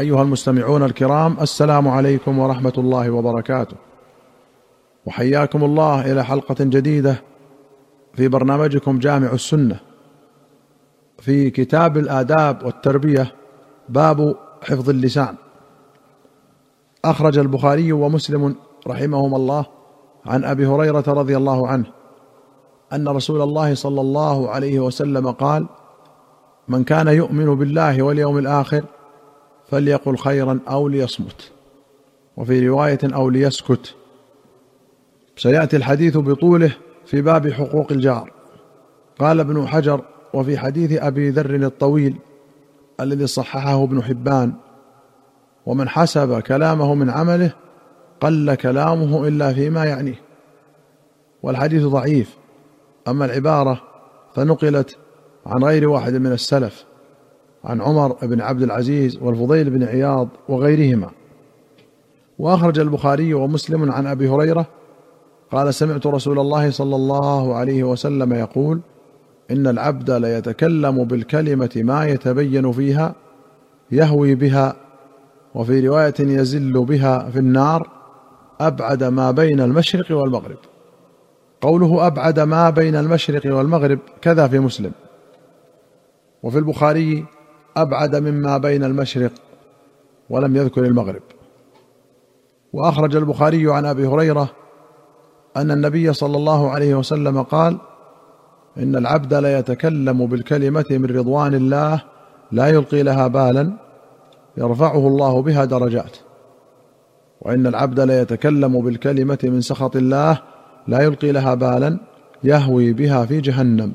أيها المستمعون الكرام السلام عليكم ورحمة الله وبركاته. وحياكم الله إلى حلقة جديدة في برنامجكم جامع السنة. في كتاب الآداب والتربية باب حفظ اللسان. أخرج البخاري ومسلم رحمهما الله عن أبي هريرة رضي الله عنه أن رسول الله صلى الله عليه وسلم قال من كان يؤمن بالله واليوم الآخر فليقل خيرا أو ليصمت. وفي رواية أو ليسكت. سيأتي الحديث بطوله في باب حقوق الجار. قال ابن حجر وفي حديث أبي ذر الطويل الذي صححه ابن حبان ومن حسب كلامه من عمله قل كلامه إلا فيما يعنيه والحديث ضعيف أما العبارة فنقلت عن غير واحد من السلف. عن عمر بن عبد العزيز والفضيل بن عياض وغيرهما. وأخرج البخاري ومسلم عن أبي هريرة قال سمعت رسول الله صلى الله عليه وسلم يقول إن العبد ليتكلم بالكلمة ما يتبين فيها يهوي بها وفي رواية يزل بها في النار أبعد ما بين المشرق والمغرب. قوله أبعد ما بين المشرق والمغرب كذا في مسلم. وفي البخاري أبعد مما بين المشرق ولم يذكر المغرب. وأخرج البخاري عن أبي هريرة أن النبي صلى الله عليه وسلم قال إن العبد ليتكلم بالكلمة من رضوان الله لا يلقي لها بالا يرفعه الله بها درجات. وإن العبد ليتكلم بالكلمة من سخط الله لا يلقي لها بالا يهوي بها في جهنم.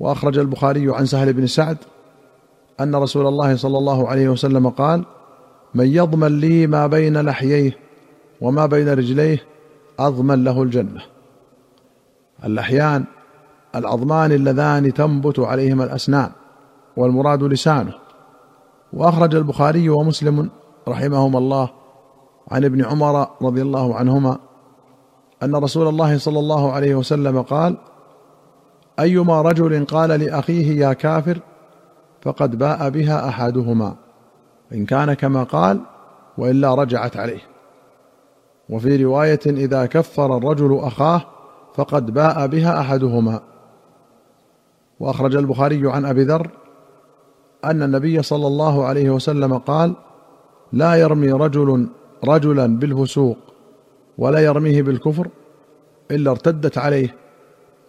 وأخرج البخاري عن سهل بن سعد أن رسول الله صلى الله عليه وسلم قال من يضمن لي ما بين لحييه وما بين رجليه أضمن له الجنة. اللحيان العظمان اللذان تنبت عليهما الأسنان والمراد لسانه. وأخرج البخاري ومسلم رحمهما الله عن ابن عمر رضي الله عنهما أن رسول الله صلى الله عليه وسلم قال أيما رجل قال لأخيه يا كافر فقد باء بها أحدهما. إن كان كما قال وإلا رجعت عليه. وفي رواية إذا كفر الرجل أخاه فقد باء بها أحدهما. وأخرج البخاري عن أبي ذر أن النبي صلى الله عليه وسلم قال لا يرمي رجل رجلا بالفسوق ولا يرميه بالكفر إلا ارتدت عليه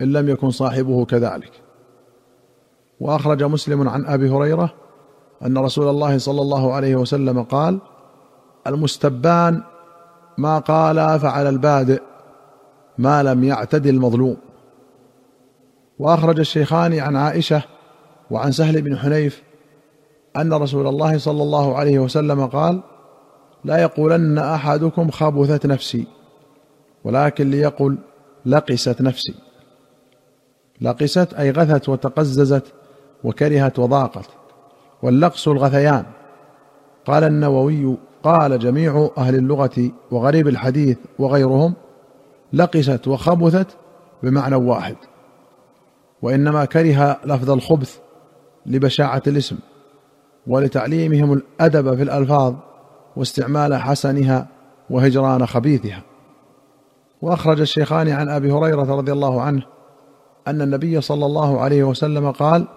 إن لم يكن صاحبه كذلك. وأخرج مسلم عن أبي هريرة أن رسول الله صلى الله عليه وسلم قال المستبان ما قال فعل البادئ ما لم يعتد المظلوم. وأخرج الشيخان عن عائشة وعن سهل بن حنيف أن رسول الله صلى الله عليه وسلم قال لا يقولن أحدكم خبثت نفسي ولكن ليقل لقست نفسي. لقست أي غثت وتقززت وكرهت وضاقت. واللقص الغثيان. قال النووي قال جميع أهل اللغة وغريب الحديث وغيرهم لقست وخبثت بمعنى واحد. وإنما كره لفظ الخبث لبشاعة الاسم ولتعليمهم الأدب في الألفاظ واستعمال حسنها وهجران خبيثها. وأخرج الشيخان عن أبي هريرة رضي الله عنه أن النبي صلى الله عليه وسلم قال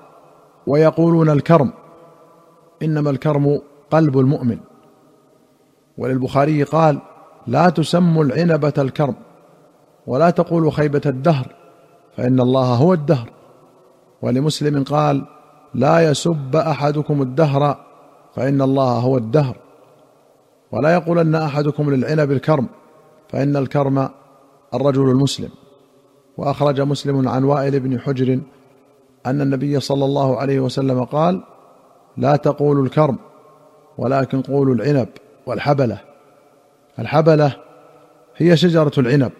ويقولون الكرم. إنما الكرم قلب المؤمن. وللبخاري قال لا تسموا العنبة الكرم ولا تقولوا خيبة الدهر فإن الله هو الدهر. ولمسلم قال لا يسب أحدكم الدهر فإن الله هو الدهر. ولا يقولن أحدكم للعنب الكرم فإن الكرم الرجل المسلم. وأخرج مسلم عن وائل بن حجر أن النبي صلى الله عليه وسلم قال لا تقولوا الكرم ولكن قولوا العنب والحبلة. الحبلة هي شجرة العنب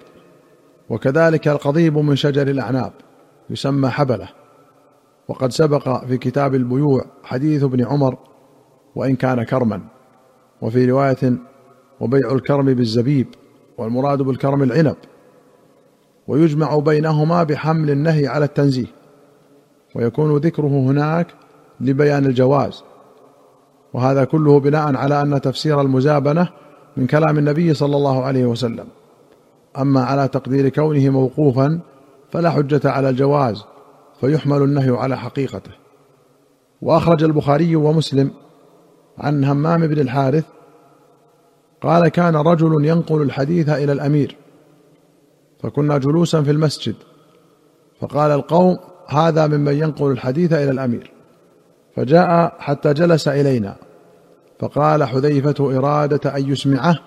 وكذلك القضيب من شجر الأعناب يسمى حبلة. وقد سبق في كتاب البيوع حديث ابن عمر وإن كان كرما. وفي رواية وبيع الكرم بالزبيب والمراد بالكرم العنب. ويجمع بينهما بحمل النهي على التنزيه. ويكون ذكره هناك لبيان الجواز. وهذا كله بناء على أن تفسير المزابنة من كلام النبي صلى الله عليه وسلم. أما على تقدير كونه موقوفا فلا حجة على الجواز فيحمل النهي على حقيقته. وأخرج البخاري ومسلم عن همام بن الحارث قال كان رجل ينقل الحديث إلى الأمير فكنا جلوسا في المسجد فقال القوم هذا ممن ينقل الحديث إلى الأمير. فجاء حتى جلس إلينا. فقال حذيفة إرادة أن يسمعه.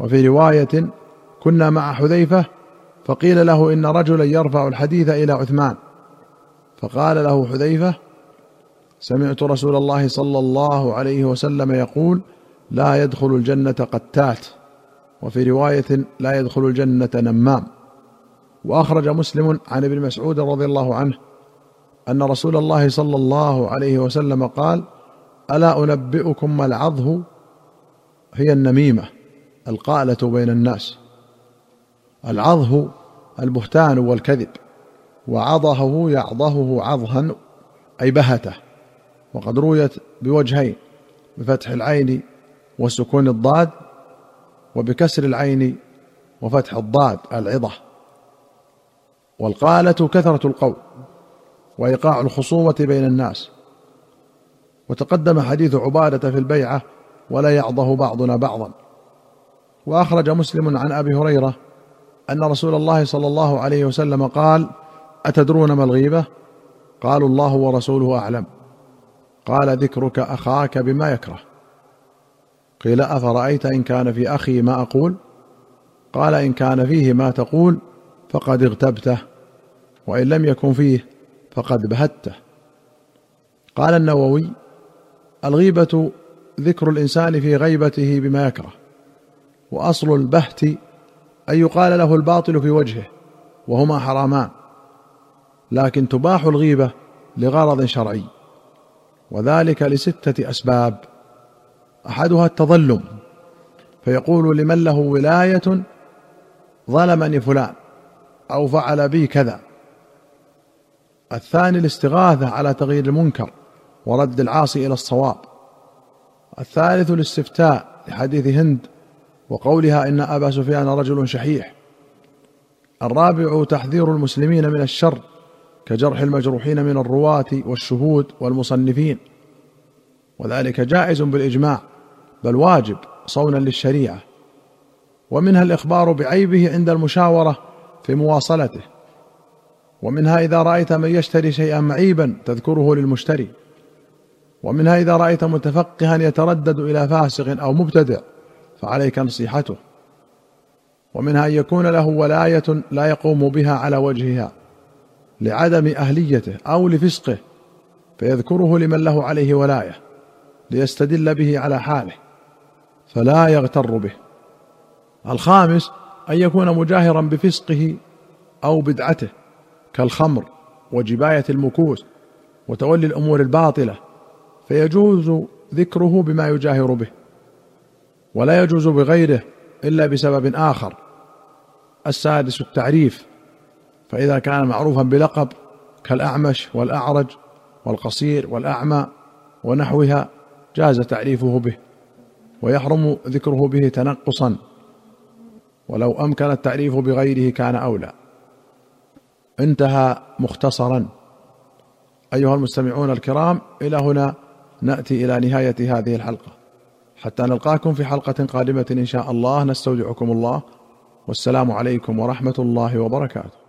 وفي رواية كنا مع حذيفة فقيل له إن رجلا يرفع الحديث إلى عثمان. فقال له حذيفة سمعت رسول الله صلى الله عليه وسلم يقول لا يدخل الجنة قتات. وفي رواية لا يدخل الجنة نمام. وأخرج مسلم عن ابن مسعود رضي الله عنه أن رسول الله صلى الله عليه وسلم قال ألا أنبئكم ما العظه؟ هي النميمة القالة بين الناس. العظه البهتان والكذب وعظه يعظه عظها أي بهته. وقد رويت بوجهين بفتح العين وسكون الضاد وبكسر العين وفتح الضاد العظة. والقالة كثرة القول وإيقاع الخصومة بين الناس. وتقدم حديث عبادة في البيعة ولا يعضه بعضنا بعضا. وأخرج مسلم عن أبي هريرة أن رسول الله صلى الله عليه وسلم قال أتدرون ما الغيبة؟ قالوا الله ورسوله أعلم. قال ذكرك أخاك بما يكره. قيل أفرأيت إن كان في أخي ما أقول؟ قال إن كان فيه ما تقول فقد اغتبته. وإن لم يكن فيه فقد بهته. قال النووي الغيبة ذكر الإنسان في غيبته بما يكره وأصل البهت أن يقال له الباطل في وجهه وهما حرامان لكن تباح الغيبة لغرض شرعي وذلك لستة أسباب. أحدها التظلم فيقول لمن له ولاية ظلمني فلان أو فعل بي كذا. الثاني الاستغاثة على تغيير المنكر ورد العاصي إلى الصواب. الثالث الاستفتاء لحديث هند وقولها إن أبا سفيان رجل شحيح. الرابع تحذير المسلمين من الشر كجرح المجروحين من الرواة والشهود والمصنفين. وذلك جائز بالإجماع بل واجب صونا للشريعة. ومنها الإخبار بعيبه عند المشاورة في مواصلته. ومنها إذا رأيت من يشتري شيئا معيبا تذكره للمشتري. ومنها إذا رأيت متفقها يتردد إلى فاسق أو مبتدع فعليك نصيحته. ومنها أن يكون له ولاية لا يقوم بها على وجهها لعدم أهليته أو لفسقه فيذكره لمن له عليه ولاية ليستدل به على حاله فلا يغتر به. الخامس أن يكون مجاهرا بفسقه أو بدعته. كالخمر وجباية المكوس وتولي الأمور الباطلة فيجوز ذكره بما يجاهر به ولا يجوز بغيره إلا بسبب آخر السادس التعريف فإذا كان معروفا بلقب كالأعمش والأعرج والقصير والأعمى ونحوها جاز تعريفه به ويحرم ذكره به تنقصا ولو أمكن التعريف بغيره كان أولى. انتهى مختصرا. أيها المستمعون الكرام إلى هنا نأتي إلى نهاية هذه الحلقة. حتى نلقاكم في حلقة قادمة إن شاء الله نستودعكم الله. والسلام عليكم ورحمة الله وبركاته.